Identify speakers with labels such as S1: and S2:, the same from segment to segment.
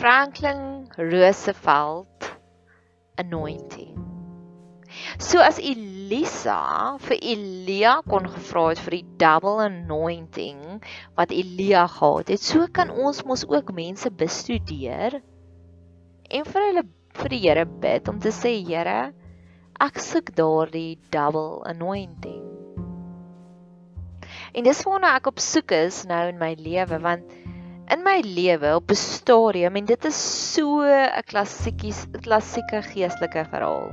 S1: Franklin Roosevelt anointing. So as Elisa vir Elia kon gevra het vir die double anointing wat Elia gehad het, so kan ons mos ook mense bestudeer en vir hulle vir die Here bid om te sê Here, ek soek daardie double anointing. En dis waarna ek op soek is nou in my lewe want in my lewe op 'n stadium en dit is so 'n klassiekies klassieke geestelike verhaal.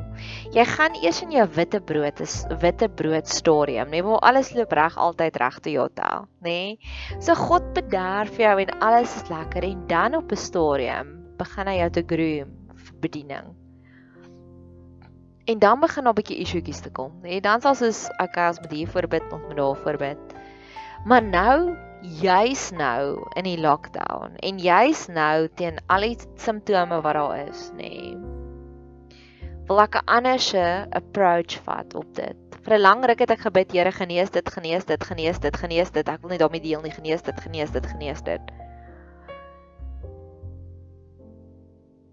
S1: Jy gaan eers in jou witte brood is witte brood stadium, nê, waar alles loop reg altyd reg te jota, nê. So God bederf jou en alles is lekker en dan op 'n stadium begin hy jou te groom vir bediening. En dan begin daar 'n bietjie issuetjies te kom, nê. Dan sal soos okay, as met hier voorbid, ons moet daar voorbid. Maar nou juis nou in die lockdown en juis nou teen al die simptome wat daar is, nê. Nee, wil ek 'n ander se approach vat op dit. Vir 'n lang ruk het ek gebid, Here, genees dit, genees dit, genees dit, genees dit. Ek wil nie daarmee deel nie, genees dit, genees dit, genees dit.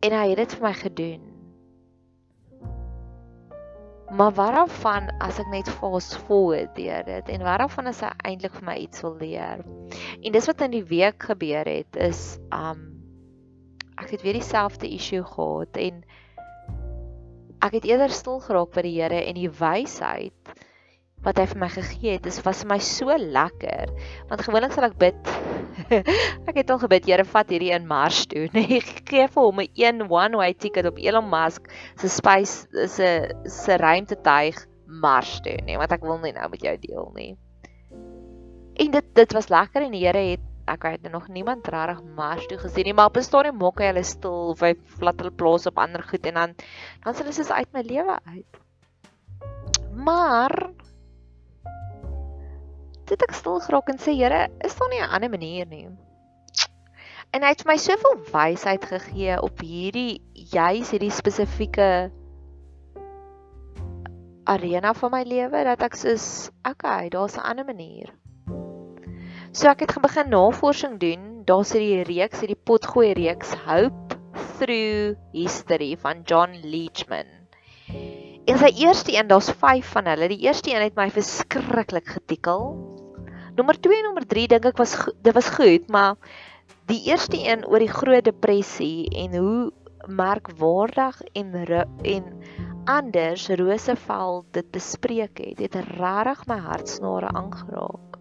S1: En hy het dit vir my gedoen. Maar waarvan as ek net fast forward deur dit en waarvan as hy eintlik vir my iets wil leer. En dis wat in die week gebeur het is um ek het weer dieselfde issue gehad en ek het eerder stil geraak by die Here en die wysheid wat hy vir my gegee het, dis was vir my so lekker. Want gewoonlik sal ek bid. ek het al gebid, Here, vat hierdie in Mars toe. Nee, gee vir hom 'n een one way ticket op Elon Musk se space se se ruimtetuig Mars toe, nee, want ek wil nie nou met jou deel nie. En dit dit was lekker en die Here het ek weet nog niemand regtig Mars toe gesien nie, maar op 'n stadium mok hy hulle stil of hy plat hulle plaas op ander goed en dan dan sê hulle soos uit my lewe uit. Maar dit ek stil geraak en sê Here, is daar nie 'n ander manier nie? En hy het my soveel wysheid gegee op hierdie juis hierdie spesifieke arena van my lewe dat ek soos okay, daar's 'n ander manier. So ek het begin navorsing doen. Daar's hierdie reeks, hierdie potgooi reeks Hope Through History van John Leachman. En sy eerste een, daar's 5 van hulle. Die eerste een het my verskriklik getikkel. Nommer 2 en nommer 3 dink ek was dit was goed, maar die eerste een oor die groot depressie en hoe merkwaardig en en anders Roosevelt dit bespreek het, het regtig my hartsnare aangeraak.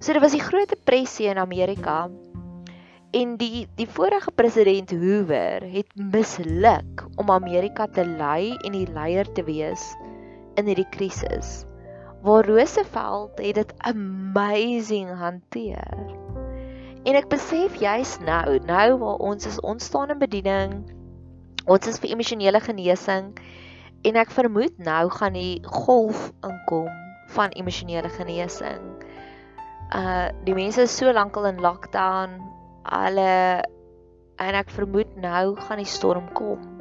S1: So dit was die groot depressie in Amerika en die die vorige president Hoover het misluk om Amerika te lei en die leier te wees in hierdie krisis waar Roosevelt het dit amazing hanteer. En ek besef juis nou, nou waar ons is ontstaan in bediening, ons is vir emosionele genesing en ek vermoed nou gaan die golf inkom van emosionele genesing. Uh die mense is so lank al in lockdown, hulle en ek vermoed nou gaan die storm kom.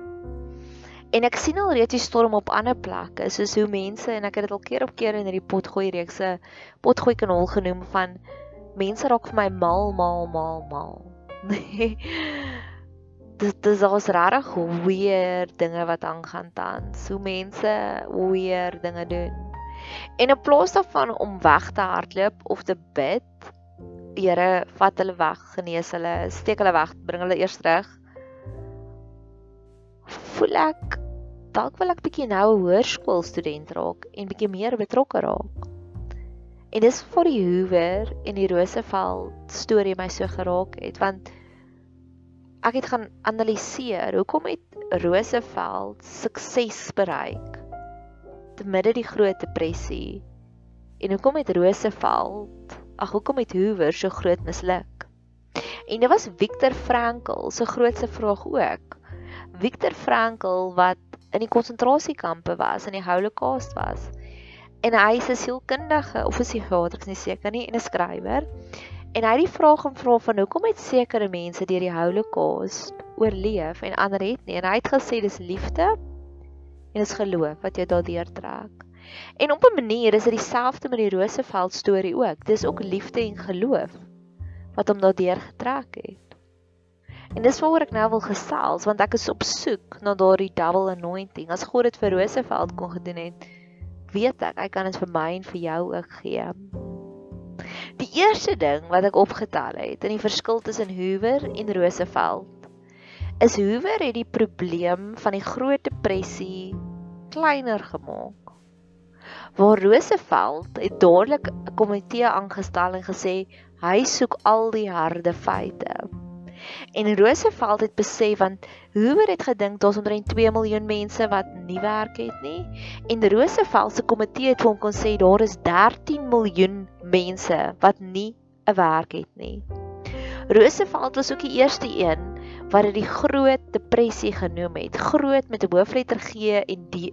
S1: En ek sien al reeds die storm op ander plekke, soos hoe mense en ek het dit al keer op keer in hierdie potgooi reekse potgooi kanal genoem van mense raak vir my mal mal mal mal. Nee. dit dis as regtig weird dinge wat aangaan tans. Hoe mense weird dinge doen. En in plaas daarvan om weg te hardloop of te bid, Here, vat hulle weg, genees hulle, steek hulle weg, bring hulle eers terug voel ek dalk wil ek bietjie nou 'n hoërskool student raak en bietjie meer betrokke raak. En dis vir die Hoover en die Roosevelt storie my so geraak het want ek het gaan analiseer hoekom het Roosevelt sukses bereik te midde die groot depressie en hoekom het Roosevelt ag hoekom het Hoover so groot misluk? En dit was Viktor Frankl se grootste vraag ook. Viktor Frankl wat in die konsentrasiekampe was en die Holocaust was. En hy is 'n sielkundige of 'n psigiater, ek is nie seker nie, en 'n skrywer. En hy het die vraag gevra van hoekom het sekere mense deur die Holocaust oorleef en ander het nie. En hy het gesê dis liefde en dis geloof wat jou daardeur trek. En op 'n manier is dit dieselfde met die Roosevelt storie ook. Dis ook liefde en geloof wat hom daardeur getrek het. En dis waaroor ek nou wil gesels want ek is op soek na daardie double anointing. As God dit vir Roosevelt kon gedoen het, weet ek hy kan dit vir my en vir jou ook gee. Die eerste ding wat ek opgetel het in die verskil tussen Hoover en Roosevelt is Hoover het die probleem van die Groot Depressie kleiner gemaak. Waar Roosevelt het dadelik 'n komitee aangestel en gesê hy soek al die harde feite. En Roosevelt het besef want Hoover het gedink daar's omtrent 2 miljoen mense wat nie werk het nie en Roosevelt se komitee het vir hom kon sê daar is 13 miljoen mense wat nie 'n werk het nie. Roosevelt was ook die eerste een wat dit die groot depressie genoem het. Groot met 'n hoofletter G en die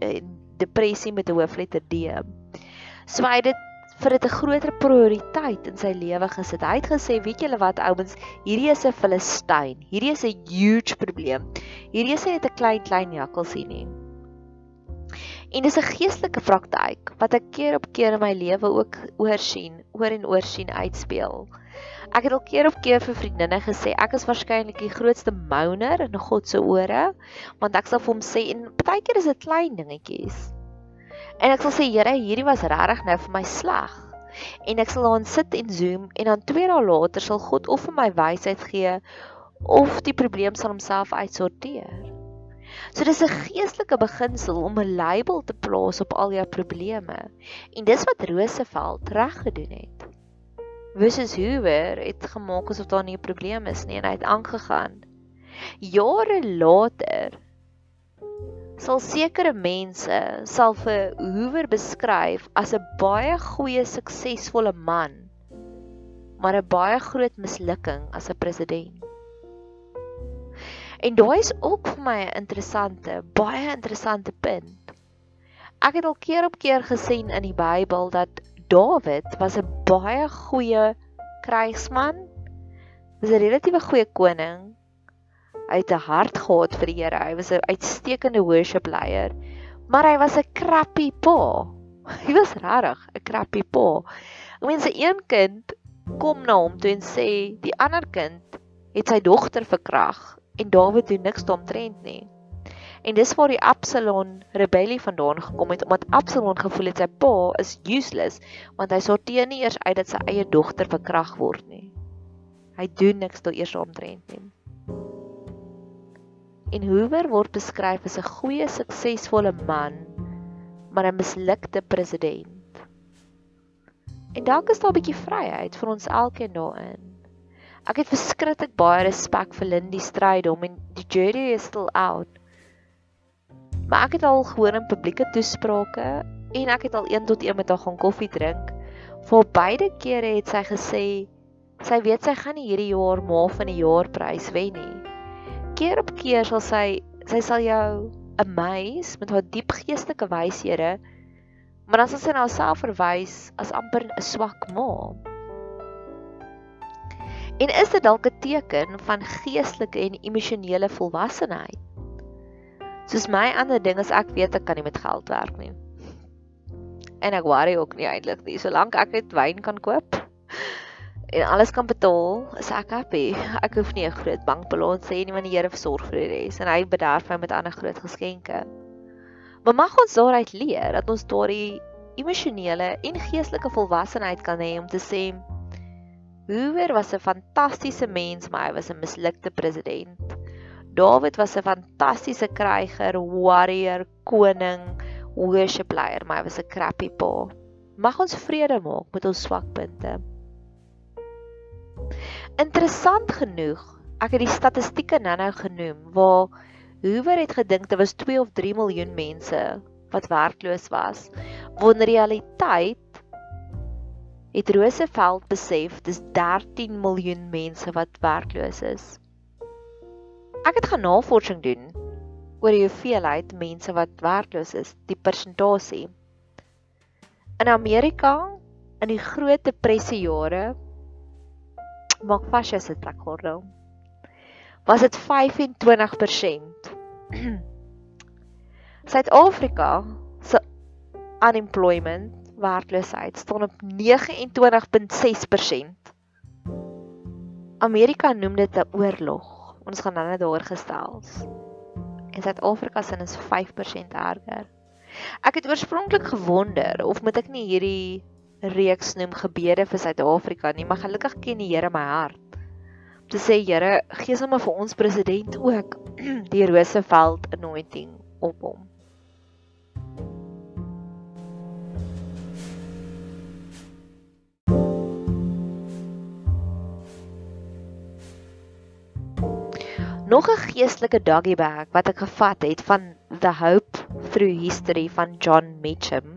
S1: depressie met 'n hoofletter D. So hy het dit vir dit 'n groter prioriteit in sy lewe gesit. Hy het gesê, weet julle wat ouens, hierdie is 'n Filistyn. Hierdie is 'n huge probleem. Hierdie is net 'n klein klein jakkalsie nie. En dis 'n geestelike praktyk wat ek keer op keer in my lewe ook oor sien, oor en oor sien uitspeel. Ek het al keer op keer vir vriendinne gesê ek is waarskynlik die grootste moaner in God se ore, want ek sal vir hom sê en baie keer is dit klein dingetjies. En ek sal sê Here, hierdie was regtig nou vir my sleg. En ek sal dan sit en zoom en dan 2 dae later sal God of vir my wysheid gee of die probleem sal homself uitsorteer. So dis 'n geestelike beginsel om 'n label te plaas op al jou probleme. En dis wat Roosevelt reg gedoen het. Versus Hoover het gemaak asof daar nie 'n probleem is nie en hy het aangegaan. Jare later sal sekere mense sal vir Hoover beskryf as 'n baie goeie suksesvolle man maar 'n baie groot mislukking as 'n president. En daai is ook vir my 'n interessante, baie interessante punt. Ek het al keer op keer gesien in die Bybel dat Dawid was 'n baie goeie krygsman, was 'n relatiewe goeie koning, Hy het 'n hart gehad vir die Here. Hy was 'n uitstekende worship leier, maar hy was 'n crappy pa. Hy was regtig 'n crappy pa. Ek meen sy een kind kom na hom toe en sê die ander kind het sy dogter verkrag en Dawid doen niks daaromtrent nie. En dis waar die Absalom rebellie vandaan gekom het omdat Absalom gevoel het sy pa is useless want hy sorteer nie eers uit dat sy eie dogter verkrag word nie. Hy doen niks daaroor omtrent nie en Hoover word beskryf as 'n goeie, suksesvolle man, maar 'n mislukte president. En dalk is daar 'n bietjie vryheid vir ons elkeen daarin. Ek het verskriklik baie respek vir Lindy Strydom en die jury is still out. Maar ek het al gehoor in publieke toesprake en ek het al een tot een met haar gaan koffie drink. Vir beide kere het sy gesê sy weet sy gaan nie hierdie jaar maar van die jaarprys wen nie keer op keer sal sy sy sal jou amaze met haar diep geestelike wyshede, maar dan sal sy na haarself verwys as amper 'n swak ma. En is dit dalk 'n teken van geestelike en emosionele volwassenheid? Soos my ander ding is ek weet ek kan nie met geld werk nie. En ek worry ook nie eintlik nie, solank ek net wyn kan koop en alles kan betaal, is ek happy. Ek hoef nie 'n groot bankbalans te hê nie, want die Here versorg vir die res en hy bederf my met ander groot geskenke. Maar mag ons daaruit leer dat ons daardie emosionele en geestelike volwassenheid kan hê om te sê Hoover was 'n fantastiese mens, maar hy was 'n mislukte president. David was 'n fantastiese kryger, warrior, koning, worship leier, maar hy was 'n crappy pa. Mag ons vrede maak met ons swakpunte. Interessant genoeg, ek het die statistieke nou-nou genoem waar Hoover het gedink dit was 2 of 3 miljoen mense wat werkloos was. Wonder realiteit het Roosevelt besef dis 13 miljoen mense wat werkloos is. Ek het gaan navorsing doen oor die hoeveelheid mense wat werkloos is, die persentasie. In Amerika in die Groot Depressie jare maak vas jou sitplekgordel. Was dit 25%. Suid-Afrika se unemployment werkloosheid staan op 29.6%. Amerika noem dit 'n oorlog. Ons gaan dan net daar gestel. En Suid-Afrika se is 5% erger. Ek het oorspronklik gewonder of moet ek nie hierdie reeks noem gebede vir Suid-Afrika nie, maar gelukkig ken die Here my hart. Om te sê Here, gee sommer vir ons president ook die Roosevelt anointing op hom. Nog 'n geestelike doggy bag wat ek gevat het van The Hope Through History van John Mitchum.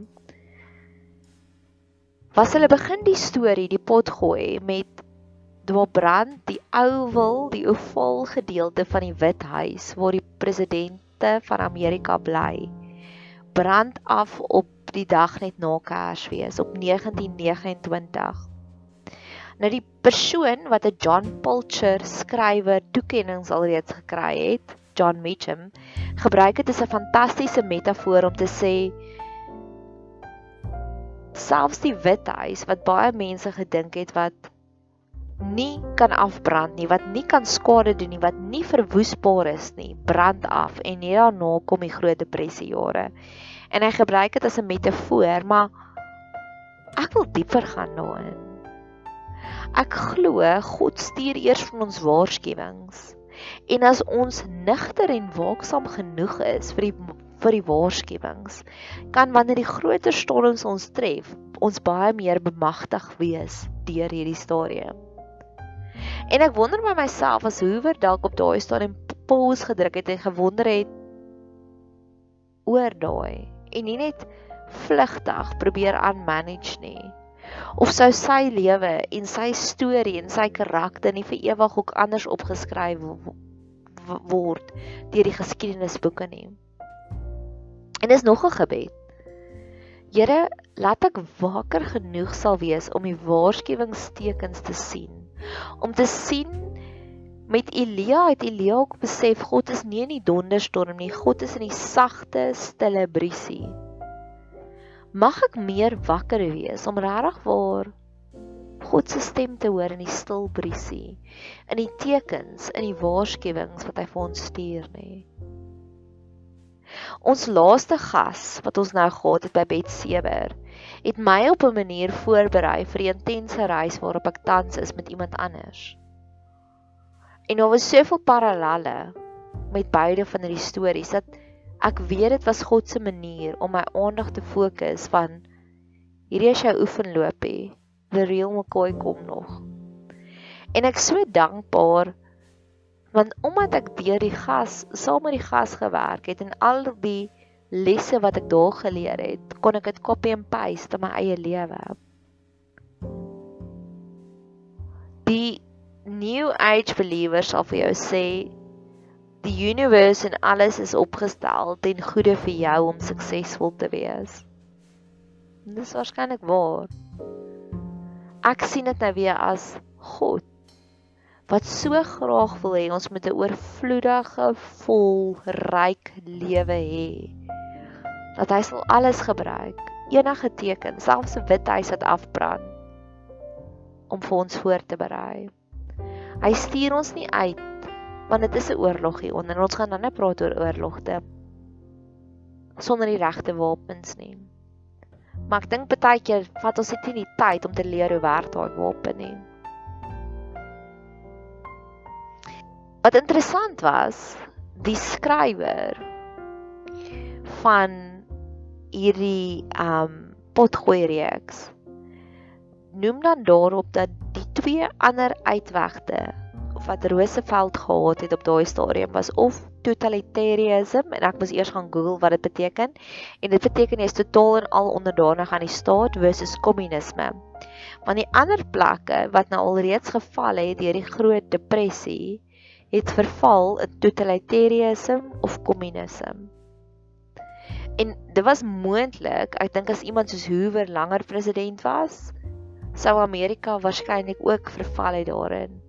S1: Was hulle begin die storie die pot gooi met waar brand die oval, die oval gedeelte van die Wit Huis waar die presidente van Amerika bly. Brand af op die dag net na Kersfees op 1929. Nou die persoon wat 'n John Pulcher skrywer toekenninge alreeds gekry het, John Mitchum, gebruik dit as 'n fantastiese metafoor om te sê selfs die wit huis wat baie mense gedink het wat nie kan afbrand nie, wat nie kan skade doen nie, wat nie verwoesbaar is nie, brand af en net daarna kom die groot depressie jare. En hy gebruik dit as 'n metafoor, maar ek wil dieper gaan daarin. Ek glo God stuur eers van ons waarskuwings. En as ons nigter en waaksaam genoeg is vir die vir die waarskuwings, kan wanneer die groter storms ons tref, ons baie meer bemagtig wees deur hierdie stadium. En ek wonder by myself as Hoover dalk op daai stadium pause gedruk het en gewonder het oor daai en nie net vlugtig probeer aanmanage nie of sou sy lewe en sy storie en sy karakter nie vir ewig ook anders opgeskryf word deur die geskiedenisboeke nie. En dis nog 'n gebed. Here, laat ek waker genoeg sal wees om die waarskuwingstekens te sien. Om te sien met Elia het Elia ook besef God is nie in die donderstorm nie, God is in die sagte, stille briesie mag ek meer wakker wees om regtig waar God se stem te hoor in die stil briesie, in die tekens, in die waarskuwings wat hy vir ons stuur nê. Ons laaste gas wat ons nou gehad het by Betseber, het my op 'n manier voorberei vir die intense reis waarop ek tans is met iemand anders. En daar was soveel parallelle met beide van hierdie stories dat Ek weet dit was God se manier om my aandag te fokus van hierdie is jou oefenloopie. The real McCoy kom nog. En ek so dankbaar want omdat ek deur die gas saam met die gas gewerk het en al die lesse wat ek daar geleer het, kon ek dit copy and paste in my eie lewe. Die new age believers sal vir jou sê Die universe en alles is opgestel ten goeie vir jou om suksesvol te wees. En dis waarskynlik waar. Ek sien dit nou weer as God wat so graag wil hê ons moet 'n oorvloedige, vol, ryk lewe hê. Dat hy sal alles gebruik, enige teken, selfs 'n wit huis wat afbrand om vir ons voor te berei. Hy stuur ons nie uit want dit is 'n oorlog hier onder. Ons gaan dan net praat oor oorlogte sonder die regte wapens nie. Maar ek dink baie keer vat ons net nie die tyd om te leer hoe werk daai wapen nie. Wat interessant was, die skrywer van hierdie um potgooi reeks noem dan daarop dat die twee ander uitwegte wat Roosevelt gehad het op daai stadium was of totalitarianism en ek moes eers gaan Google wat dit beteken en dit beteken jy is totaal en al onderdanig aan die staat versus kommunisme. Want die ander plekke wat nou alreeds geval het deur die groot depressie het verval in totalitarianism of kommunisme. En dit was moontlik, ek dink as iemand soos Hoover langer president was, sou Amerika waarskynlik ook verval het daarin.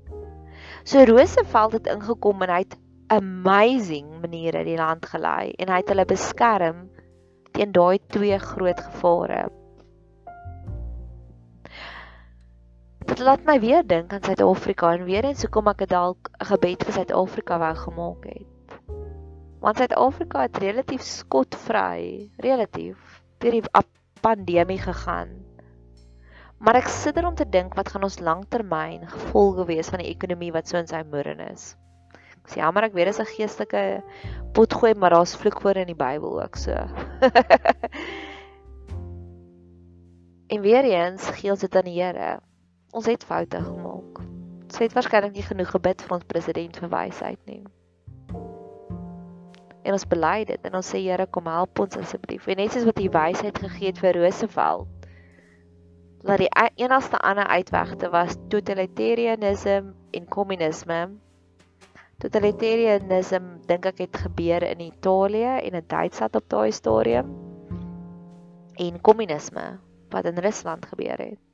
S1: So Roosevelt het ingekom en hy het amazing maniere die land gelei en hy het hulle beskerm teen daai twee groot gevare. Dit laat my weer dink aan Suid-Afrika en weer eens hoekom ek dalk 'n gebed vir Suid-Afrika wou gemaak het. Want Suid-Afrika het relatief skotvry, relatief deur die pandemie gegaan. Maar ek sit er om te dink wat gaan ons langtermyn gevolge wees van die ekonomie wat so in sy moeder is. Ek sê jammer ek weet dit is 'n geestelike potgooi, maar daar's vloekwoorde in die Bybel ook so. en weer eens gee ons dit aan die Here. Ons het foute gemaak. Ons het waarskynlik nie genoeg gebid vir ons president vir wysheid nie. En ons bely dit en ons sê Here kom help ons asseblief. En net soos wat hy wysheid gegee het vir Roosevelt dat die e-, enigste ander uitwegte was totalitarianisme en kommunisme. Totalitarianisme dink ek het gebeur in Italië en in Duitsland op daai stadium. En kommunisme wat in Rusland gebeur het.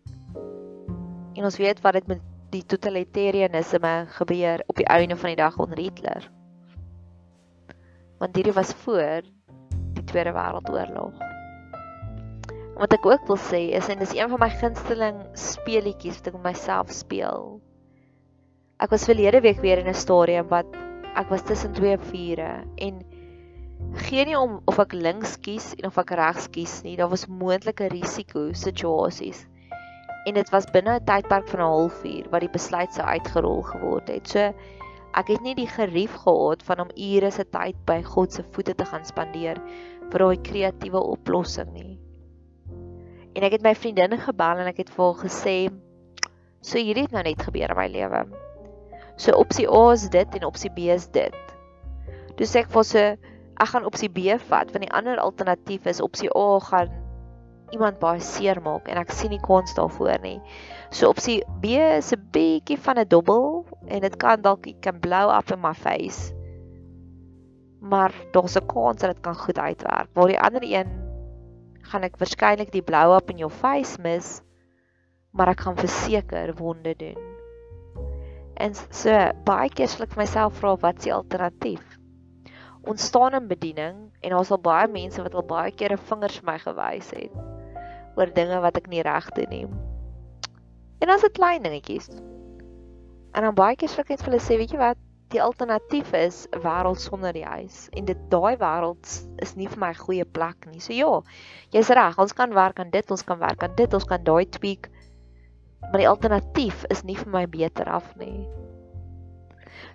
S1: En ons weet wat dit met die totalitarianisme gebeur op die einde van die dag onder Hitler. Want hierdie was voor die Tweede Wêreldoorlog wat ek ook wil sê is en dis een van my gunsteling speletjies wat ek met myself speel. Ek was verlede week weer in 'n stadium wat ek was tussen twee vure en geen nie om of ek links kies en of ek regs kies nie. Daar was moontlike risiko situasies. En dit was binne 'n tydperk van 'n halfuur wat die besluit sou uitgerol geword het. So ek het nie die gerief gehad van om ure se tyd by God se voete te gaan spandeer vir daai kreatiewe oplossing nie. En ek het my vriendinne gebel en ek het vir haar gesê so hierdie het nou net gebeur in my lewe. So opsie A is dit en opsie B is dit. Toe sê ek vir sy ek gaan opsie B vat want die ander alternatief is opsie A gaan iemand baie seer maak en ek sien nie kans daarvoor nie. So opsie B is 'n bietjie van 'n dobbel en dit kan dalk kan blow up in my face. Maar daar's 'n kans dat dit kan goed uitwerk. Waar die ander een gaan ek waarskynlik die blou op in jou face mis, maar ek gaan verseker wonde doen. En so baie keer sal ek myself vra wat die alternatief? Ons staan in bediening en daar's al baie mense wat al baie keer 'n vingers my gewys het oor dinge wat ek nie reg doen nie. En as dit klein dingetjies. En dan baie keer sal ek net vir hulle sê, weet jy wat, die alternatief is 'n wêreld sonder die huis en dit daai wêreld is nie vir my 'n goeie plek nie. So ja, jy's reg, ons kan werk aan dit, ons kan werk aan dit, ons kan daai tweak. Maar die alternatief is nie vir my beter af nie.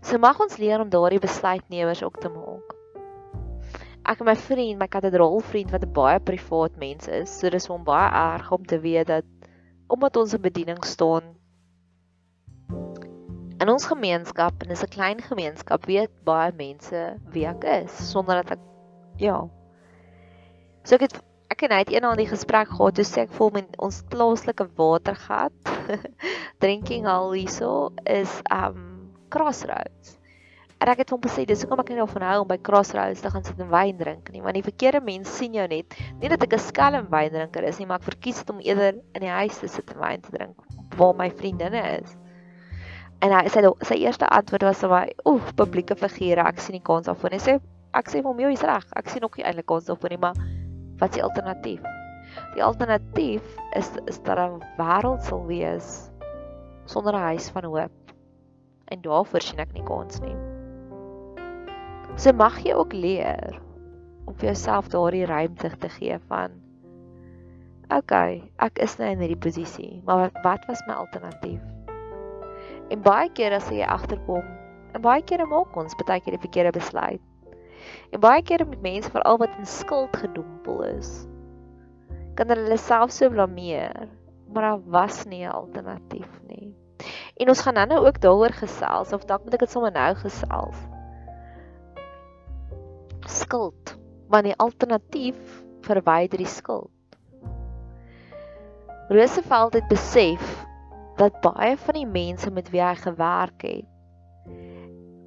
S1: So mag ons leer om daardie besluitnemers ook te maak. Ek en my vriend, my katedraal vriend wat 'n baie privaat mens is, so dis hom baie erg om te weet dat omdat ons 'n bediening staan In ons gemeenskap, en dis 'n klein gemeenskap, weet baie mense wie ek is sonder dat ek ja. So ek het ek en hy het eendag 'n gesprek gehad toe sê ek voel met ons plaaslike watergat drinking hall hierso is um Crossroads. En ek het hom gesê dis hoekom ek nie daarvan hou om by Crossroads te gaan sit en wyn drink nie, want die verkeerde mense sien jou net. Nie dat ek 'n skelm wyndrinker is nie, maar ek verkies dit om eerder in die huis te sit en wyn te drink waar my vriendinne is. En hy sê sy eerste antwoord was vir my, "Oef, publieke figure, ek sien nie kans daarvoor nie." Sê ek sê hom, "Jy is reg, ek sien ook nie eintlik kans daarvoor nie, maar wat is die alternatief?" Die alternatief is is dat 'n wêreld sal wees sonder 'n huis van hoop. En daarvoor sien ek nie kans nie. So mag jy ook leer om vir jouself daardie ruimte te gee van Oké, okay, ek is nou in hierdie posisie, maar wat, was my alternatief? En baie keer as jy agterkom, en baie keer maak ons baie keer die verkeerde besluit. En baie keer met mense veral wat in skuld gedompel is, kan hulle self so blameer, maar daar was nie 'n alternatief nie. En ons gaan nou ook daaroor gesels of dalk moet ek dit sommer nou gesels. Skuld, maar die alternatief verwyder die skuld. Roosevelt het besef dat baie van die mense met wie hy gewerk het,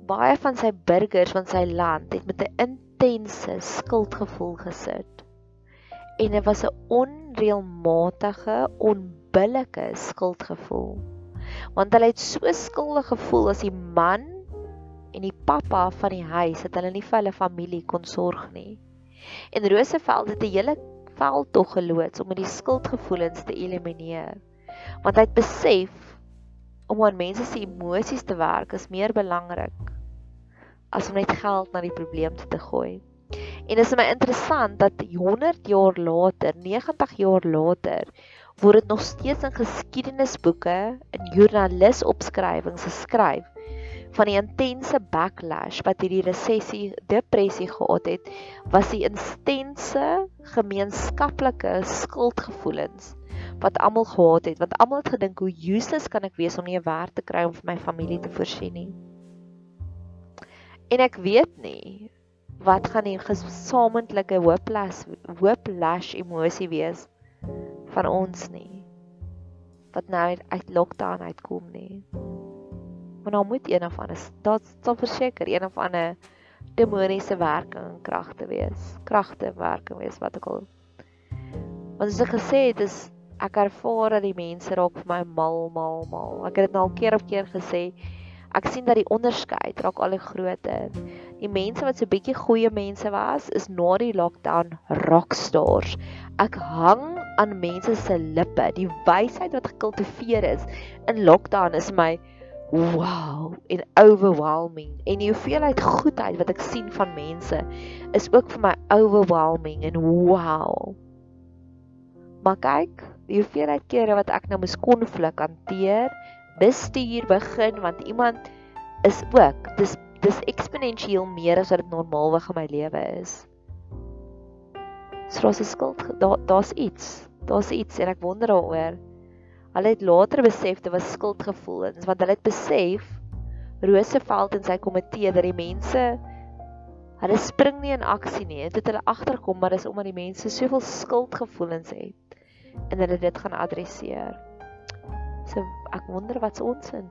S1: baie van sy burgers van sy land het met 'n intense skuldgevoel gesit. En dit was 'n onreëlmatige, onbillike skuldgevoel. Want hulle het so skuldig gevoel as die man en die pappa van die huis dat hulle nie vir hulle familie kon sorg nie. En Roosevelt het 'n hele veld tog geloods om die skuldgevoelens te elimineer want hy het besef om aan mense se emosies te werk is meer belangrik as om net geld na die probleem te gooi. En dit is my interessant dat 100 jaar later, 90 jaar later, word dit nog steeds in geskiedenisboeke en joernalisopskrywings geskryf van die intense backlash wat hierdie resessie, depressie gehad het, was die intense gemeenskaplike skuldgevoelens wat almal gehad het, want almal het gedink hoe useless kan ek wees om nie 'n werk te kry om vir my familie te voorsien nie. En ek weet nie wat gaan die gesamentlike whiplash whiplash emosie wees van ons nie wat nou uit lockdown uitkom nie. Maar nou moet een of ander dit sal verseker een of ander demoniese werking kragte wees. Kragte werking wees wat ek al Want as ek gesê het is ek ervaar dat die mense raak vir my mal mal mal. Ek het dit nou al keer op keer gesê. Ek sien dat die onderskeid raak al groter. Die mense wat so bietjie goeie mense was, is na die lockdown rockstars. Ek hang aan mense se lippe. Die wysheid wat gekultiveer is in lockdown is my wow en overwhelming. En die hoeveelheid goedheid wat ek sien van mense is ook vir my overwhelming en wow. Maar kyk, die hoeveelheid kere wat ek nou moes konflik hanteer, bestuur begin want iemand is ook dis dis eksponensieel meer as wat dit normaalweg in my lewe is. So daar's 'n skuld, daar daar's iets. Daar's iets en ek wonder daaroor. Hulle het later besef dit was skuldgevoelens want hulle het besef Roosevelt en sy komitee dat die mense hulle spring nie in aksie nie. Dit het hulle agterkom maar dis omdat die mense soveel skuldgevoelens het en hulle dit gaan adresseer. So ek wonder wat's ons in.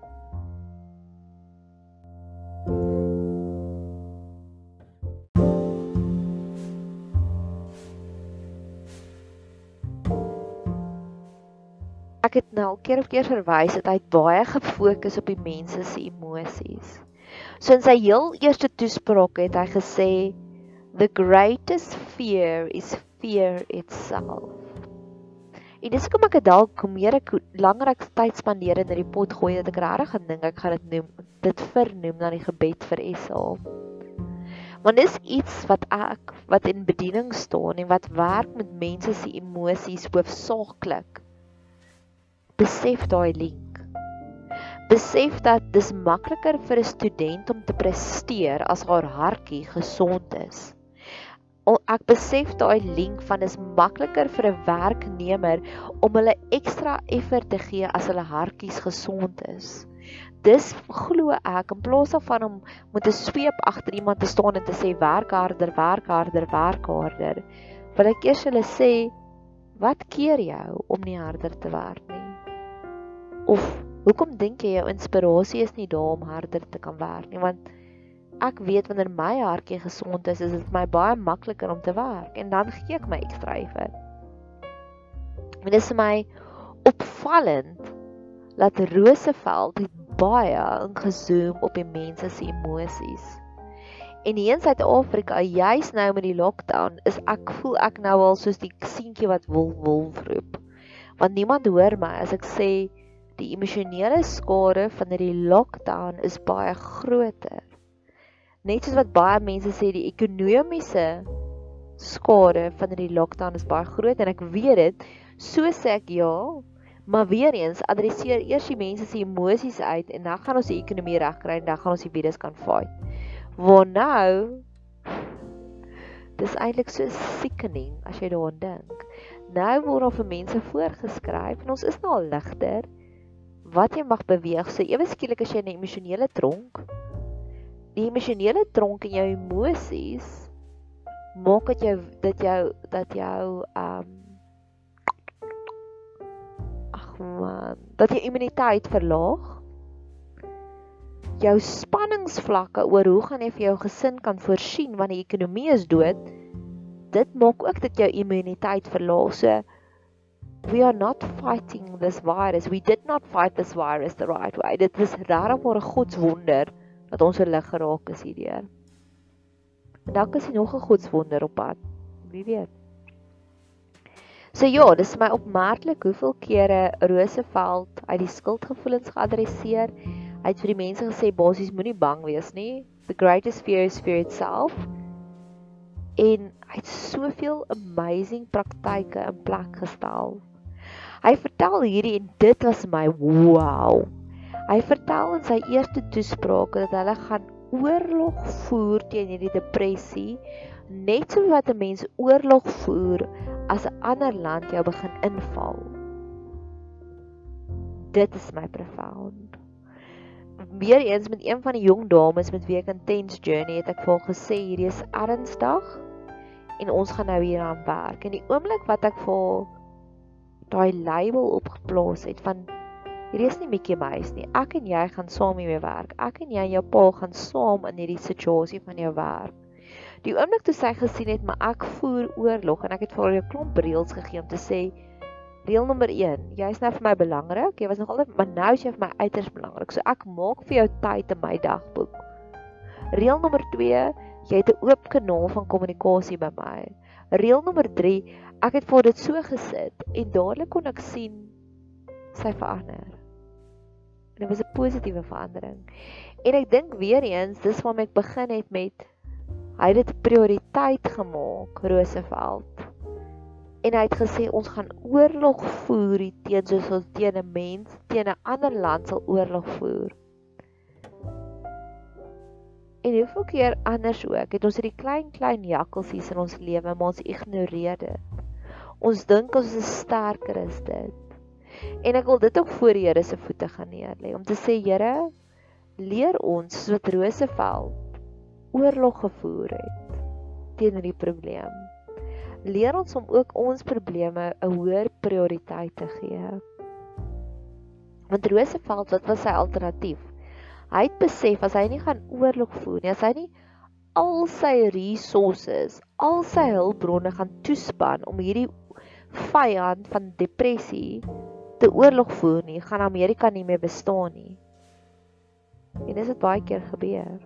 S1: Ek het nou keer op keer verwys dat hy baie gefokus op die mense se emosies. So in sy heel eerste toespraak het hy gesê the greatest fear is fear itself. En dis kom ek dalk meer ek langer ek tyd spandeer in hierdie pot gooi dat ek regtig gaan dink ek gaan dit noem dit vernoem na die gebed vir SA. Want dis iets wat ek wat in bediening staan en wat werk met mense se emosies hoofsaaklik besef daai link. Besef dat dis makliker vir 'n student om te presteer as haar hartjie gesond is. Ek besef daai link van dis makliker vir 'n werknemer om hulle ekstra effort te gee as hulle hartjies gesond is. Dis glo ek in plaas daarvan om met 'n sweep agter iemand te staan en te sê werk harder, werk harder, werk harder, wil ek eers hulle sê wat keer jou om nie harder te werk nie? Of hoekom dink jy jou inspirasie is nie daar om harder te kan werk nie? Want ek weet wanneer my hartjie gesond is, is dit my baie makliker om te werk en dan gee ek my ekstra effort. Dit is my opvallend dat Roosevelt baie ingezoom op die mense se emosies. En hier in Suid-Afrika, juis nou met die lockdown, is ek voel ek nou al soos die seentjie wat wolf wolf roep. Want niemand hoor my as ek sê die emosionele skade van hierdie lockdown is baie groter. Net soos wat baie mense sê die ekonomiese skade van hierdie lockdown is baie groot en ek weet dit, so sê ek ja, maar weer eens adresseer eers die mense se emosies uit en dan gaan ons die ekonomie regkry en dan gaan ons die virus kan fight. Waar nou Dis eintlik so sickening as jy daaraan dink. Nou word daar vir mense voorgeskryf en ons is nou al ligter wat jy mag beweeg. So ewe skielik as jy in 'n emosionele tronk, die emosionele tronk en jou emosies maak dat jou dat jou dat jou um ag man, dat jou immuniteit verlaag. Jou spanningsvlakke oor hoe gaan jy vir jou gesin kan voorsien wanneer die ekonomie is dood, dit maak ook dat jou immuniteit verlaag. So we are not fighting this virus. We did not fight this virus the right way. Dit is regtig maar 'n godswonder dat ons so lig geraak is hierdeur. En dalk is daar nog 'n godswonder op pad. Wie weet. So ja, dis my opmerklik hoeveel kere Roosevelt uit die skuldgevoelens geadresseer. Hy het vir die mense gesê basies moenie bang wees nie. The greatest fear is fear itself. En hy het soveel amazing praktyke in plek gestel. Hy vertel hierdie en dit was my wow. Hy vertel in sy eerste toespraak dat hulle gaan oorlog voer teen hierdie depressie net so wat 'n mens oorlog voer as 'n ander land jou begin inval. Dit is my profound. Weer eens met een van die jong dames met wie ek intense journey het ek vir gesê hierdie is ernstig en ons gaan nou hieraan werk. En die oomblik wat ek vir daai label opgeplaas het van hierdie is nie Mickey Mouse nie. Ek en jy gaan saam hiermee werk. Ek en jy en jou pa gaan saam in hierdie situasie van jou werk. Die oomblik toe sy gesien het maar ek voer oorlog en ek het vir haar 'n klomp reëls gegee om te sê reël nommer 1, jy's nou vir my belangrik. Jy was nog altyd maar nou is jy vir my uiters belangrik. So ek maak vir jou tyd in my dagboek. Reël nommer 2, jy het 'n oop kanaal van kommunikasie by my. Reël nommer 3, ek het vir dit so gesit en dadelik kon ek sien sy verander. En dit was 'n positiewe verandering. En ek dink weer eens, dis waarom ek begin het met Hy het dit prioriteit gemaak, Roosevelt. En hy het gesê ons gaan oorlog voer teen soos ons teen 'n mens, teen 'n ander land sal oorlog voer. En hoeveel keer anders ook, het ons hierdie klein klein jakkalsies in ons lewe, maar ons ignoreer dit. Ons dink ons is sterker as dit. En ek wil dit ook voor die Here se voete gaan neerlê om te sê Here, leer ons soos Roosevelt oorlog gevoer het teen hierdie probleem. Leer ons om ook ons probleme 'n hoër prioriteit te gee. Want Roosevelt, wat was sy alternatief? Hy het besef as hy nie gaan oorlog voer nie, as hy nie al sy resources, al sy hulpbronne gaan toespan om hierdie vyand van depressie te oorlog voer nie, gaan Amerika nie meer bestaan nie. En dis wat baie keer gebeur.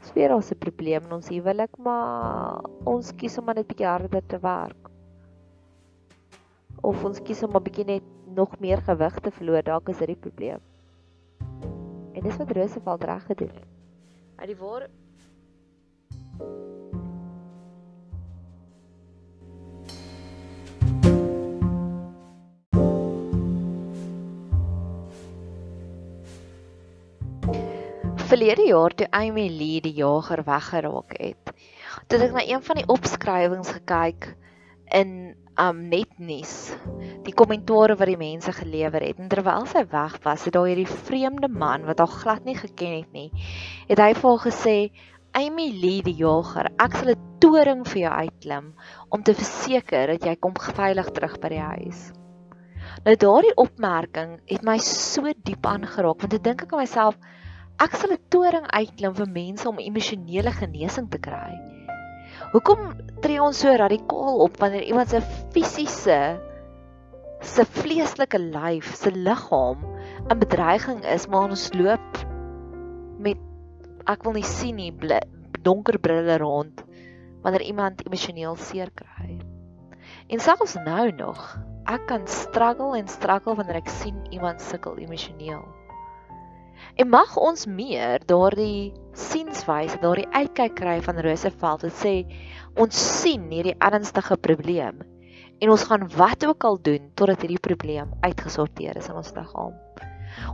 S1: Dis weer ons 'n probleem in ons huwelik, maar ons kies om net bietjie harder te werk. Of ons kies om 'n bietjie net nog meer gewig te verloor, dalk is dit die probleem. En dis wat Roosevelt reg gedoen het. Uit die waar verlede jaar toe Amy Lee die jager weggeraak het, het ek na een van die opskrywings gekyk in um netnuus, die kommentaare wat die mense gelewer het. En terwyl sy weg was, het daar hierdie vreemde man wat haar glad nie geken het nie, het hy vir haar gesê, "Amy Lee die jager, ek sal 'n toring vir jou uitklim om te verseker dat jy kom veilig terug by die huis." Nou daardie opmerking het my so diep aangeraak want ek dink ek aan myself ek sal 'n toring uitklim vir mense om emosionele genesing te kry. Hoekom tree ons so radikaal op wanneer iemand se fisiese se vleeslike lyf, se liggaam in bedreiging is, maar ons loop met ek wil nie sien nie donker brille rond wanneer iemand emosioneel seer kry. En selfs nou nog, ek kan struggle en struggle wanneer ek sien iemand sukkel emosioneel. En mag ons meer daardie sienswyse, daardie uitkyk kry van Roosevelt wat sê ons sien hierdie ernstige probleem en ons gaan wat ook al doen totdat hierdie probleem uitgesorteer is in ons liggaam.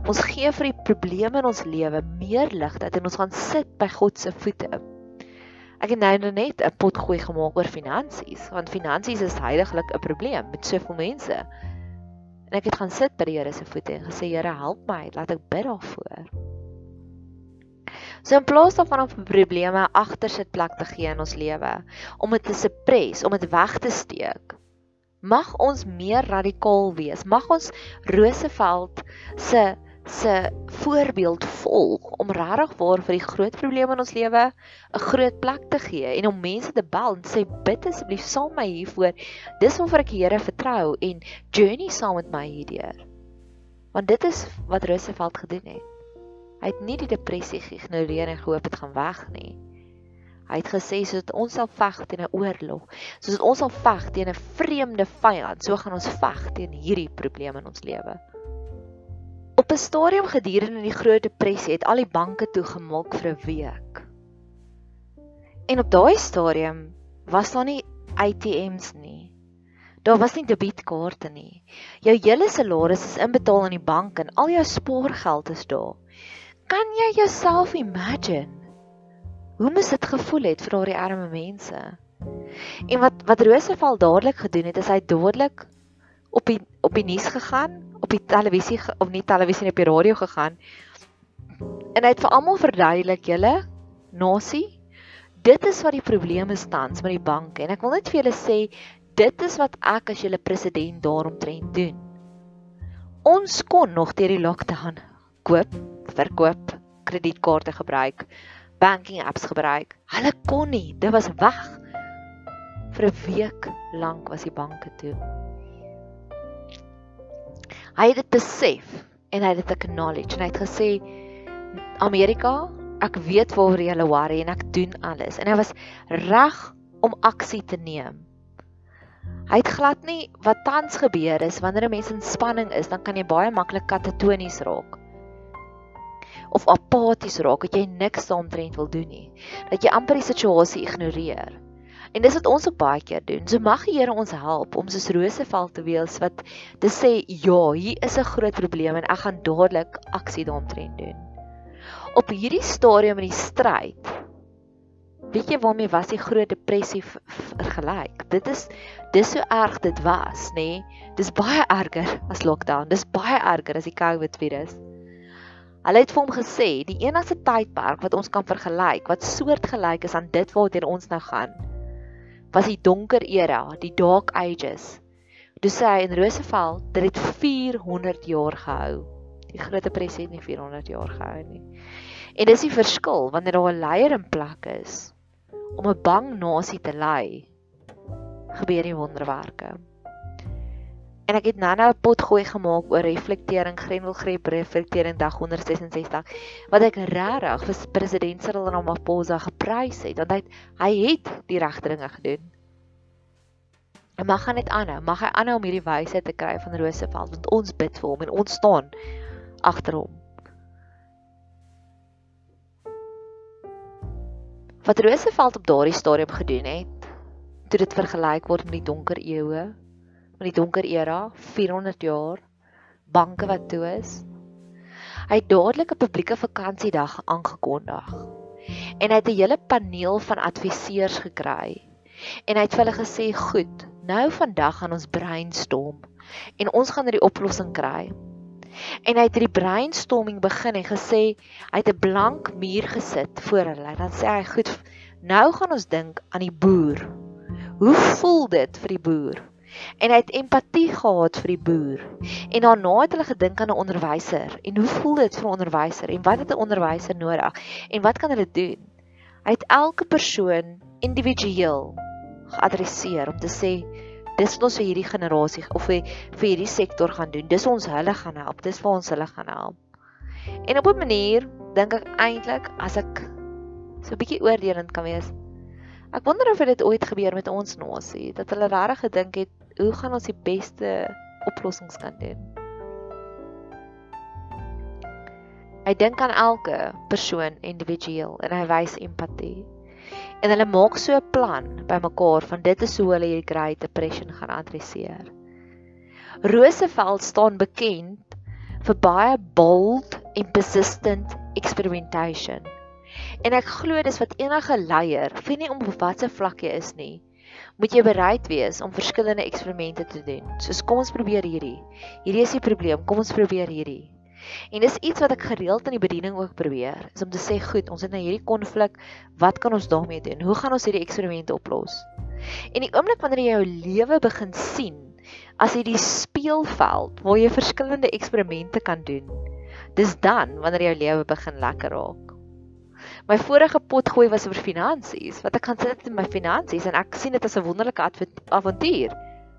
S1: Ons gee vir die probleme in ons lewe meer lig dat ons gaan sit by God se voete. Ek het nou net 'n pot gooi gemaak oor finansies, want finansies is heiliglik 'n probleem met soveel mense. En ek het gaan sit by die Here se voete en gesê Here help my, laat ek bid daarvoor. So in plaas daarvan om probleme agter sit plek te gee in ons lewe, om dit te suppress, om dit weg te steek, mag ons meer radikaal wees. Mag ons Roosevelt se se voorbeeld volg om regtig waar vir die groot probleme in ons lewe 'n groot plek te gee en om mense te bel en sê bid asseblief saam met my hiervoor. Dis waarvoor ek die Here vertrou en journey saam met my hierdeur. Want dit is wat Roosevelt gedoen het. Hy het nie die depressie geïgnoreer en gehoop dit gaan weg nie. Hy het gesê soos ons sal veg teen 'n oorlog, soos ons sal veg teen 'n vreemde vyand, so gaan ons veg teen hierdie probleme in ons lewe. Op 'n stadium gedurende die Groot Depressie het al die banke toegemaak vir 'n week. En op daai stadium was daar nie ATMs nie. Daar was nie debietkaarte nie. Jou hele salaris is inbetaal in die bank en al jou spaargeld is daar. Kan jy jouself imagine hoe mos dit gevoel het vir daardie arme mense? En wat wat Roosevelt dadelik gedoen het, is hy dadelik op die op die nuus gegaan, op die televisie of nie televisie nie, op die radio gegaan. En hy het vir almal verduidelik, julle nasie, dit is wat die probleem is tans met die banke en ek wil net vir julle sê dit is wat ek as julle president daaromtrent doen. Ons kon nog deur die lockdown koop, verkoop, kredietkaarte gebruik, banking apps gebruik. Hulle kon nie, dit was weg. Vir 'n week lank was die banke toe. Hy het dit besef en hy het dit acknowledge en hy het gesê Amerika, ek weet waaroor jy worry en ek doen alles en hy was reg om aksie te neem. Hy het glad nie wat tans gebeur is wanneer 'n mens in spanning is, dan kan jy baie maklik katatonies raak. Of apaties raak, dat jy niks daaromtrent wil doen nie. Dat jy amper die situasie ignoreer. En dis wat ons op baie keer doen. So mag die Here ons help om soos Roosevelt te wees wat te sê, "Ja, hier is 'n groot probleem en ek gaan dadelik aksie daaromtrent doen." Op hierdie stadium in die stryd Weet jy waarmee was die groot depressie vergelyk? Dit is dis so erg dit was, nê? Nee? Dis baie erger as lockdown. Dis baie erger as die COVID virus. Hulle het vir hom gesê die enigste tydperk wat ons kan vergelyk wat soortgelyk is aan dit waartoe ons nou gaan, was die donker era, die dark ages. Toe sê hy in Roosevelt, dit het 400 jaar gehou. Die groot depressie het nie 400 jaar gehou nie. En dis die verskil wanneer daar 'n leier in plek is om 'n bang nasie te lei, gebeur die wonderwerke. En ek het nou-nou 'n pot gooi gemaak oor reflektering, Grendelgreep reflektering dag 166 wat ek regtig vir president Cyril Ramaphosa geprys het want hy het, hy het die regte dinge gedoen. En mag gaan net aanhou, mag hy aanhou om hierdie wysheid te kry van Roosevelt want ons bid vir hom en ons staan agter hom. Wat Roosevelt op daardie stadium gedoen het, toe dit vergelyk word met die donker eeue, met die donker era, 400 jaar, banke wat toe is. Hy het dadelik 'n publieke vakansiedag aangekondig. En hy het 'n hele paneel van adviseurs gekry. En hy het vir hulle gesê, "Goed, nou vandag gaan ons brainstorm en ons gaan 'n oplossing kry." En hy het hierdie brainstorming begin en gesê hy het 'n blank muur gesit voor hulle. Dan sê hy, "Goed, nou gaan ons dink aan die boer. Hoe voel dit vir die boer?" En hy het empatie gehad vir die boer. En daarna het hulle gedink aan 'n onderwyser. En hoe voel dit vir 'n onderwyser? En wat het 'n onderwyser nodig? En wat kan hulle doen? Hy het elke persoon individueel geadresseer om te sê dis wat ons vir hierdie generasie of vir, vir hierdie sektor gaan doen. Dis ons hulle gaan help. Dis vir ons hulle gaan help. En op 'n manier dink ek eintlik as ek so 'n bietjie oordelend kan wees. Ek wonder of dit ooit gebeur met ons nasie dat hulle regtig gedink het hoe gaan ons die beste oplossings kan doen. Hy dink aan elke persoon individueel en hy wys empatie en hulle maak so 'n plan bymekaar van dit is hoe hulle hierdie Great Depression gaan adresseer. Roosevelt staan bekend vir baie bold en persistent experimentation. En ek glo dis wat enige leier, vir nie om op watter vlak jy is nie, moet jy bereid wees om verskillende eksperimente te doen. Soos kom ons probeer hierdie. Hierdie is die probleem, kom ons probeer hierdie. En dis iets wat ek gereeld in die bediening ook probeer, is om te sê, goed, ons het nou hierdie konflik, wat kan ons daarmee doen? Hoe gaan ons hierdie eksperimente oplos? En die oomblik wanneer jy jou lewe begin sien as hierdie speelveld waar jy verskillende eksperimente kan doen, dis dan wanneer jou lewe begin lekker raak. My vorige pot gooi was oor finansies, wat ek gaan sit in my finansies en ek sien dit as 'n wonderlike avontuur,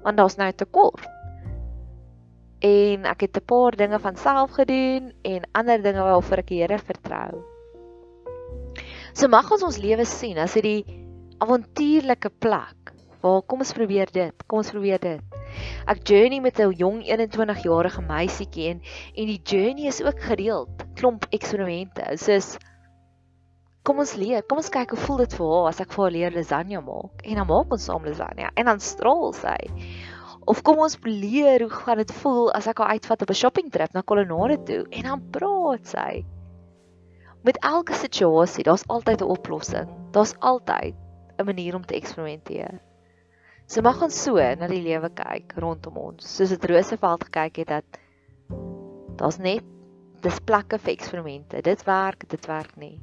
S1: want daar's nou 'n tekort en ek het 'n paar dinge van self gedoen en ander dinge waarvoor ek die Here vertrou. So mag ons ons lewe sien as hierdie avontuurlike plek. Waar kom ons probeer dit? Kom ons probeer dit. Ek journey met 'n jong 21 jarige meisietjie en en die journey is ook gereeld klomp eksperimente. Soos kom ons leer, kom ons kyk hoe voel dit vir haar as ek vir haar leer lasagne maak en dan maak ons saam lasagne en dan straal sy. Of kom ons leer hoe gaan dit voel as ek haar uitvat op 'n shopping trip na Colonnade toe en dan praat sy. Met elke situasie, daar's altyd 'n oplossing. Daar's altyd 'n manier om te eksperimenteer. So mag ons so na die lewe kyk rondom ons, soos dit Roosevelt gekyk het dat daar's net dis plekke vir eksperimente. Dit werk, dit werk nie.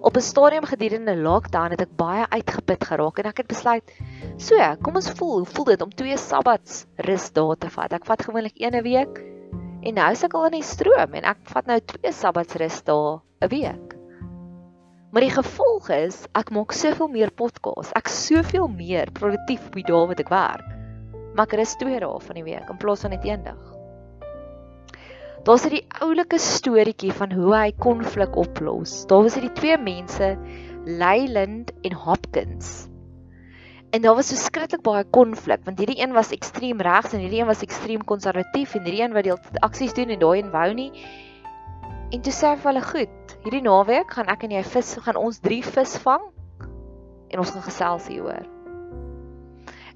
S1: Op 'n stadium gedurende lockdown het ek baie uitgeput geraak en ek het besluit, so, kom ons voel, hoe voel dit om twee sabbats rus daar te vat? Ek vat gewoonlik een 'n week en nou al in die stroom en ek vat nou twee sabbats rus daar 'n week. Maar die gevolg is ek maak soveel meer podcasts. Ek soveel meer produktief op die dae wat ek werk. Maar ek rus twee dae van die week in plaas van net een dag. Daar's hierdie oulike storieetjie van hoe hy konflik oplos. Daar was hierdie twee mense, Leyland en Hopkins. En daar was so skrikkelik baie konflik want hierdie een was ekstreem regs en hierdie een was ekstreem konservatief en hierdie een wat die aksies doen en daai een wou nie. En toe sê hulle goed, hierdie naweek gaan ek en jy vis gaan ons drie vis vang en ons gaan gesels hieroor.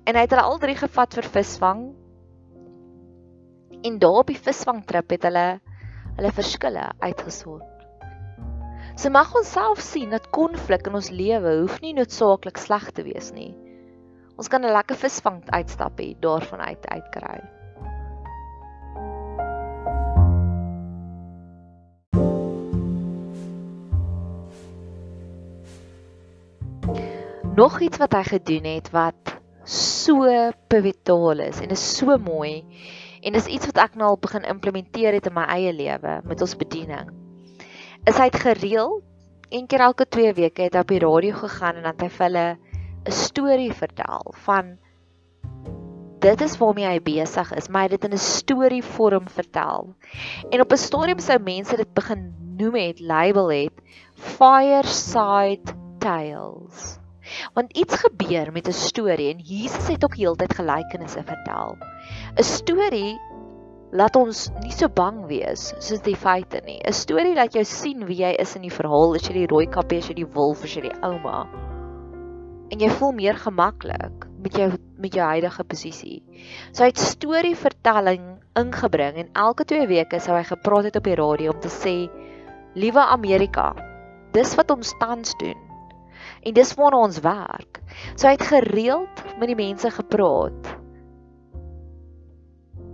S1: En hy het hulle al drie gevat vir visvang En daar op die visvangtrip het hulle hulle verskille uitgesort. So mag ons self sien dat konflik in ons lewe hoef nie noodsaaklik sleg te wees nie. Ons kan 'n lekker visvang uitstap hê daarvan uit uitkry. Nog iets wat hy gedoen het wat so pivetaal is en is so mooi En dis iets wat ek nou al begin implementeer het in my eie lewe met ons bediening. Is hy gereeld een keer elke 2 weke het hy op die radio gegaan en dan het hy vir hulle 'n storie vertel van dit is waarmee hy besig is, maar hy het dit in 'n storie vorm vertel. En op 'n stadium sou mense dit begin noem het, label het fireside tales. Want iets gebeur met 'n storie en Jesus het ook heeltyd gelykenisse vertel. 'n Storie laat ons nie so bang wees soos die feite nie. 'n Storie laat jou sien wie jy is in die verhaal, as jy die rooi kappie as jy die wolf as jy die ouma. En jy voel meer gemaklik met jou met jou huidige posisie. So hy het storievertelling ingebring en elke 2 weke sou hy gepraat het op die radio om te sê: "Liewe Amerika, dis wat ons tans doen." En dis waarna ons werk. So hy het gereeld met die mense gepraat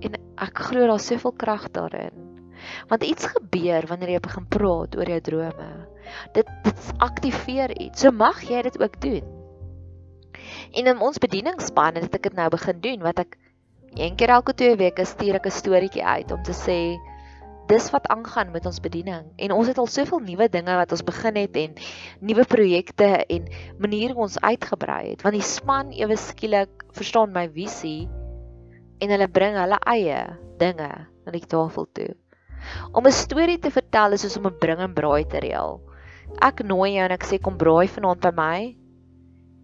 S1: En ek glo daar's soveel krag daarin. Want iets gebeur wanneer jy begin praat oor jou drome. Dit dit aktiveer iets. So mag jy dit ook doen. En in ons bedieningsspan het ek dit nou begin doen wat ek een keer elke 2 weke stuur ek 'n storieetjie uit om te sê dis wat aangaan met ons bediening en ons het al soveel nuwe dinge wat ons begin het en nuwe projekte en maniere ons uitgebrei het want die span ewe skielik verstaan my visie en hulle bring hulle eie dinge na die tafel toe. Om 'n storie te vertel is soos om 'n bring en braai te reël. Ek nooi jou en ek sê kom braai vanaand by my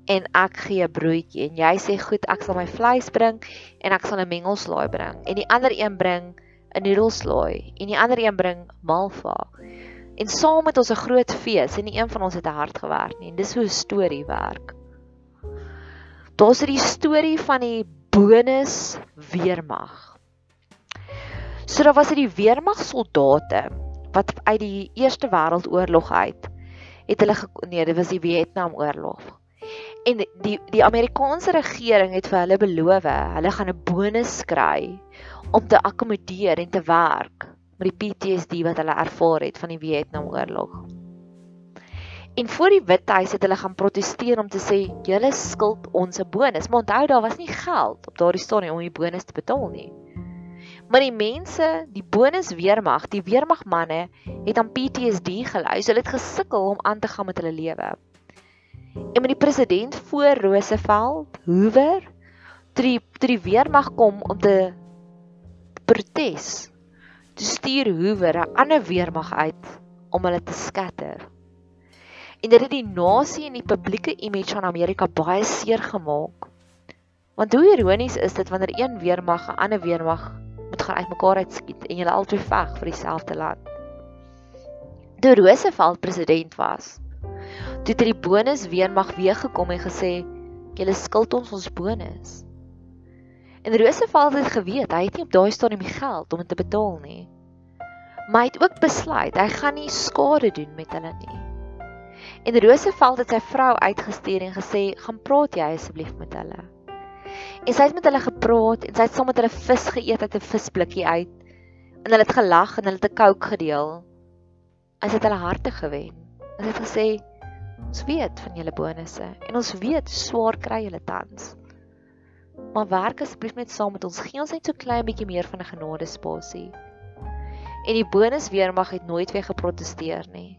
S1: en ek gee 'n broodjie en jy sê goed, ek sal my vleis bring en ek sal 'n mengelslaai bring en die ander een bring 'n noedelslaai en die ander een bring malva. En saam met ons 'n groot fees en nie een van ons het 'n hart gewerk nie en dis hoe 'n storie werk. Daar's 'n storie van die bonus weermag. So daar was hierdie weermag soldate wat uit die Eerste Wêreldoorlog uit het hulle nee, dit was die Vietnamoorlog. En die die Amerikaanse regering het vir hulle beloof, hulle gaan 'n bonus kry om te akkommodeer en te werk met die PTSD wat hulle ervaar het van die Vietnamoorlog. En voor die Withuis het hulle gaan proteseer om te sê julle skuld ons 'n bonus. Maar onthou daar was nie geld op daardie stadium om die bonus te betaal nie. Maar die mense, die bonus weermag, die weermagmanne het aan PTSD gelei. Hulle het gesukkel om aan te gaan met hulle lewe. En met die president voor Roosevelt, Hoover, toe die, toe die weermag kom om te protes, toe stuur Hoover 'n ander weermag uit om hulle te skatter. En dit het die nasie en die publieke image van Amerika baie seer gemaak. Want hoe ironies is dit wanneer een weermag 'n ander weermag moet gaan uitmekaar uitskiet en julle albei veg vir dieselfde land. Toe Roosevelt president was, toe het die bonus weermag weer gekom en gesê julle skuld ons ons bonus. En Roosevelt het geweet hy het nie op daai stadium die geld om dit te betaal nie. Maar hy het ook besluit hy gaan nie skade doen met hulle nie. En Roosevelt het sy vrou uitgestuur en gesê gaan praat jy asseblief met hulle. En sy het met hulle gepraat en sy het saam met hulle vis geëet uit 'n visblikkie uit. En hulle het gelag en hulle het 'n Coke gedeel. En sy het hulle harte gewen. En sy het gesê ons weet van julle bonusse en ons weet swaar kry julle tans maar werk asseblief net saam met ons. Gee ons net so klein bietjie meer van 'n genade spasie. En die bonus weermag het nooit weer geprotesteer nie.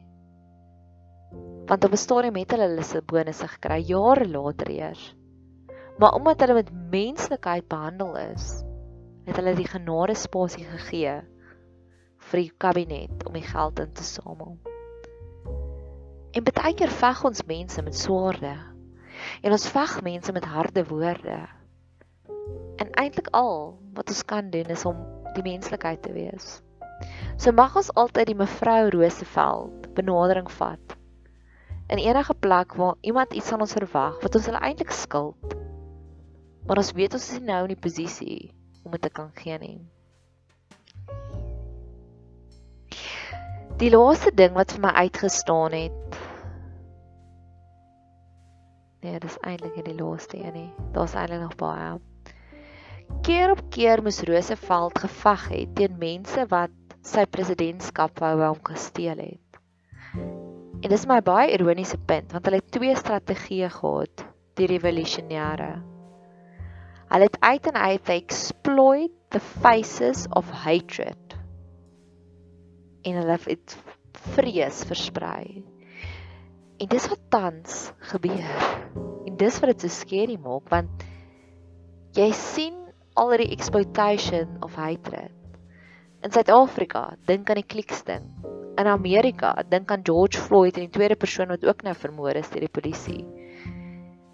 S1: Want op 'n stadium het hulle hulle se bonusse gekry jare later eers. Maar omdat hulle met menslikheid behandel is, het hulle die genade spasie gegee vir die kabinet om die geld in te samel. En baie keer veg ons mense met swaarde. En ons veg mense met harde woorde. En eintlik al wat ons kan doen is om die menslikheid te wees. So mag ons altyd die mevrou Roosevelt benadering vat. In enige plek waar iemand iets van ons verwag wat ons hulle eintlik skuld. Maar ons weet ons is nou in die posisie om dit te kan gee nie. Die laaste ding wat vir my uitgestaan het. Nee, dis eintlik die laaste een nie. Daar's eintlik nog baie keer op keer moes Roosevelt geveg het teen mense wat sy presidentskap wou hom gesteel het. En dis my baie ironiese punt want hulle het twee strategieë gehad, die revolusionêre. Hulle het uit en uit exploit the faces of hatred. En hulle het vrees versprei. En dis wat tans gebeur. En dis wat dit so skerry maak want jy sien al die exploitation of hatred. In Suid-Afrika, dink aan die Kliksding. In Amerika, dink aan George Floyd en die tweede persoon wat ook nou vermoor is deur die polisie.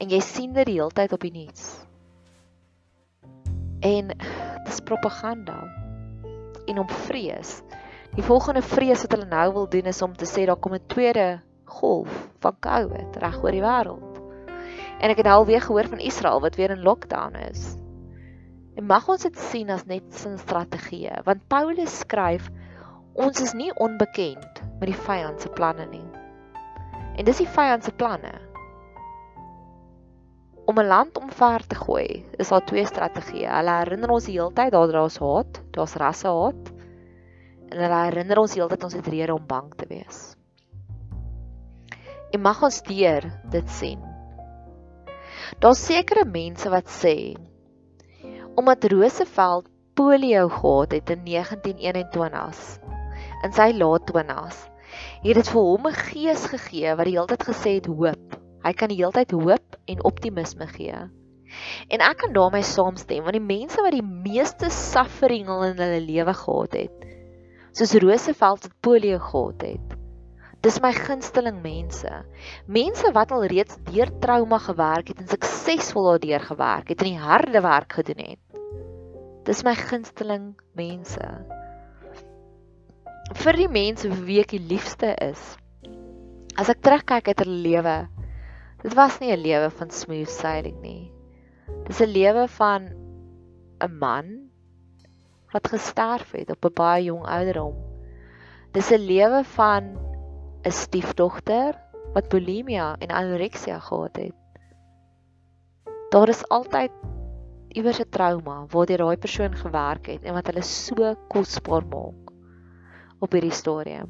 S1: En jy sien dit die hele tyd op die nuus. En dis propaganda. En om vrees. Die volgende vrees wat hulle nou wil doen is om te sê daar kom 'n tweede golf van COVID reg oor die wêreld. En ek het al weer gehoor van Israel wat weer in lockdown is. En mag ons dit sien as net 'n strategie, want Paulus skryf ons is nie onbekend met die vyand se planne nie. En dis die vyand se planne. Om 'n land omver te gooi, is daar twee strategieë. Hulle herinner ons die hele tyd dat daar's haat, daar's rassehaat. En hulle herinner ons heeltyd ons het rede om bang te wees. En mag ons deur dit sien. Daar's sekere mense wat sê omdat Roosevelt polio gehad het in 1921s in sy laat 20s het dit vir hom 'n gees gegee wat die hele tyd gesê het hoop. Hy kan die hele tyd hoop en optimisme gee. En ek kan daarmee saamstem want die mense wat die meeste suffering in hulle lewe gehad het soos Roosevelt het polio gehad het Dis my gunsteling mense. Mense wat al reeds deur trauma gewerk het en suksesvol daardeur gewerk het en die harde werk gedoen het. Dis my gunsteling mense. Vir die mense wie ek die liefste is. As ek terugkyk uit hulle lewe, dit was nie 'n lewe van smooth sailing nie. Dis 'n lewe van 'n man wat gesterf het op 'n baie jong ouderdom. Dis 'n lewe van 'n stiefdogter wat bulimia en anoreksia gehad het. Daar is altyd iewers 'n trauma waardeur daai persoon gewerk het en wat hulle so kosbaar maak op hierdie stadium.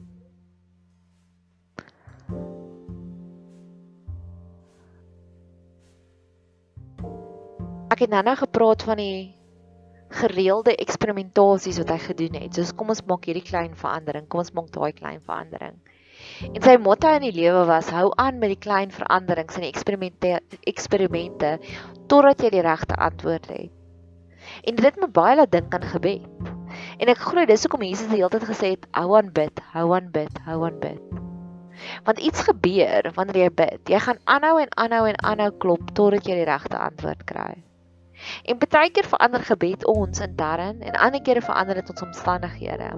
S1: Ek het nou-nou gepraat van die gereelde eksperimentasies wat hy gedoen het. Soos kom ons maak hierdie klein verandering, kom ons maak daai klein verandering. En sy motto in die lewe was hou aan met die klein veranderings en eksperimente eksperimente totdat jy die regte antwoord het. En dit het my baie laat dink aan gebed. En ek glo dis hoekom Jesus die hele tyd gesê het hou aan bid, hou aan bid, hou aan bid. Want iets gebeur wanneer jy bid. Jy gaan aanhou en aanhou en aanhou klop totdat jy die regte antwoord kry. En baie keer verander gebed ons intern en ander kere verander dit ons omstandighede.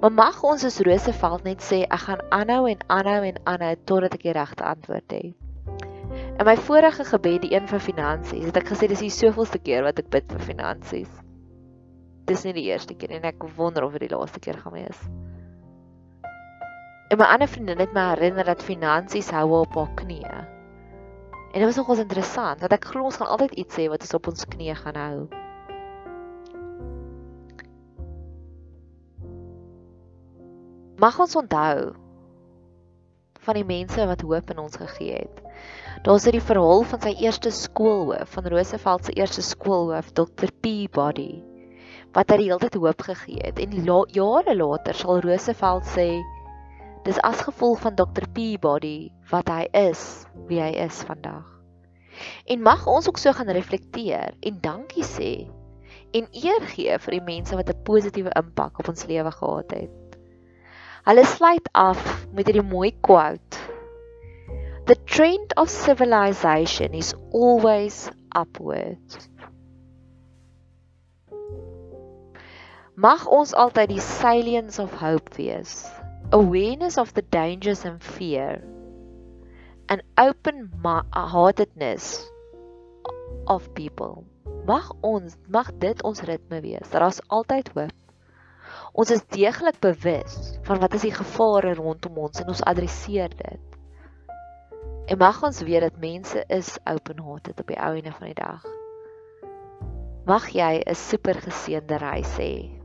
S1: Maar mag ons as Roseveld net sê ek gaan aanhou en aanhou en aanhou totdat ek die regte antwoord het. In my vorige gebed, die een vir finansies, het ek gesê dis die soveelste keer wat ek bid vir finansies. Dis nie die eerste keer en ek wonder of dit die laaste keer gaan wees. En my ander vriendin het my herinner dat finansies hou op haar knieë. En dit was nogals interessant dat ek glo ons gaan altyd iets sê wat ons op ons knieë gaan hou. Mag ons onthou van die mense wat hoop in ons gegee het. Daar's dit die verhaal van sy eerste skoolhoof, van Roosevelt se eerste skoolhoof, Dr. Peabody, wat hy die hele tyd hoop gegee het. En la jare later sal Roosevelt sê Dis as gevolg van Dr. Peabody wat hy is, wie hy is vandag. En mag ons ook so gaan reflekteer en dankie sê en eer gee vir die mense wat 'n positiewe impak op ons lewe gehad het. Hulle sluit af met hierdie mooi quote. The trend of civilization is always upward. Mag ons altyd die salience of hope wees awareness of the dangers and fear and open heartedness of people mag ons mag dit ons ritme wees daar's altyd hoop ons is deeglik bewus van wat is die gevare rondom ons en ons adresseer dit. En mag ons weet dat mense is open hearted op die ou einde van die dag. Mag jy 'n super geseënde reis hê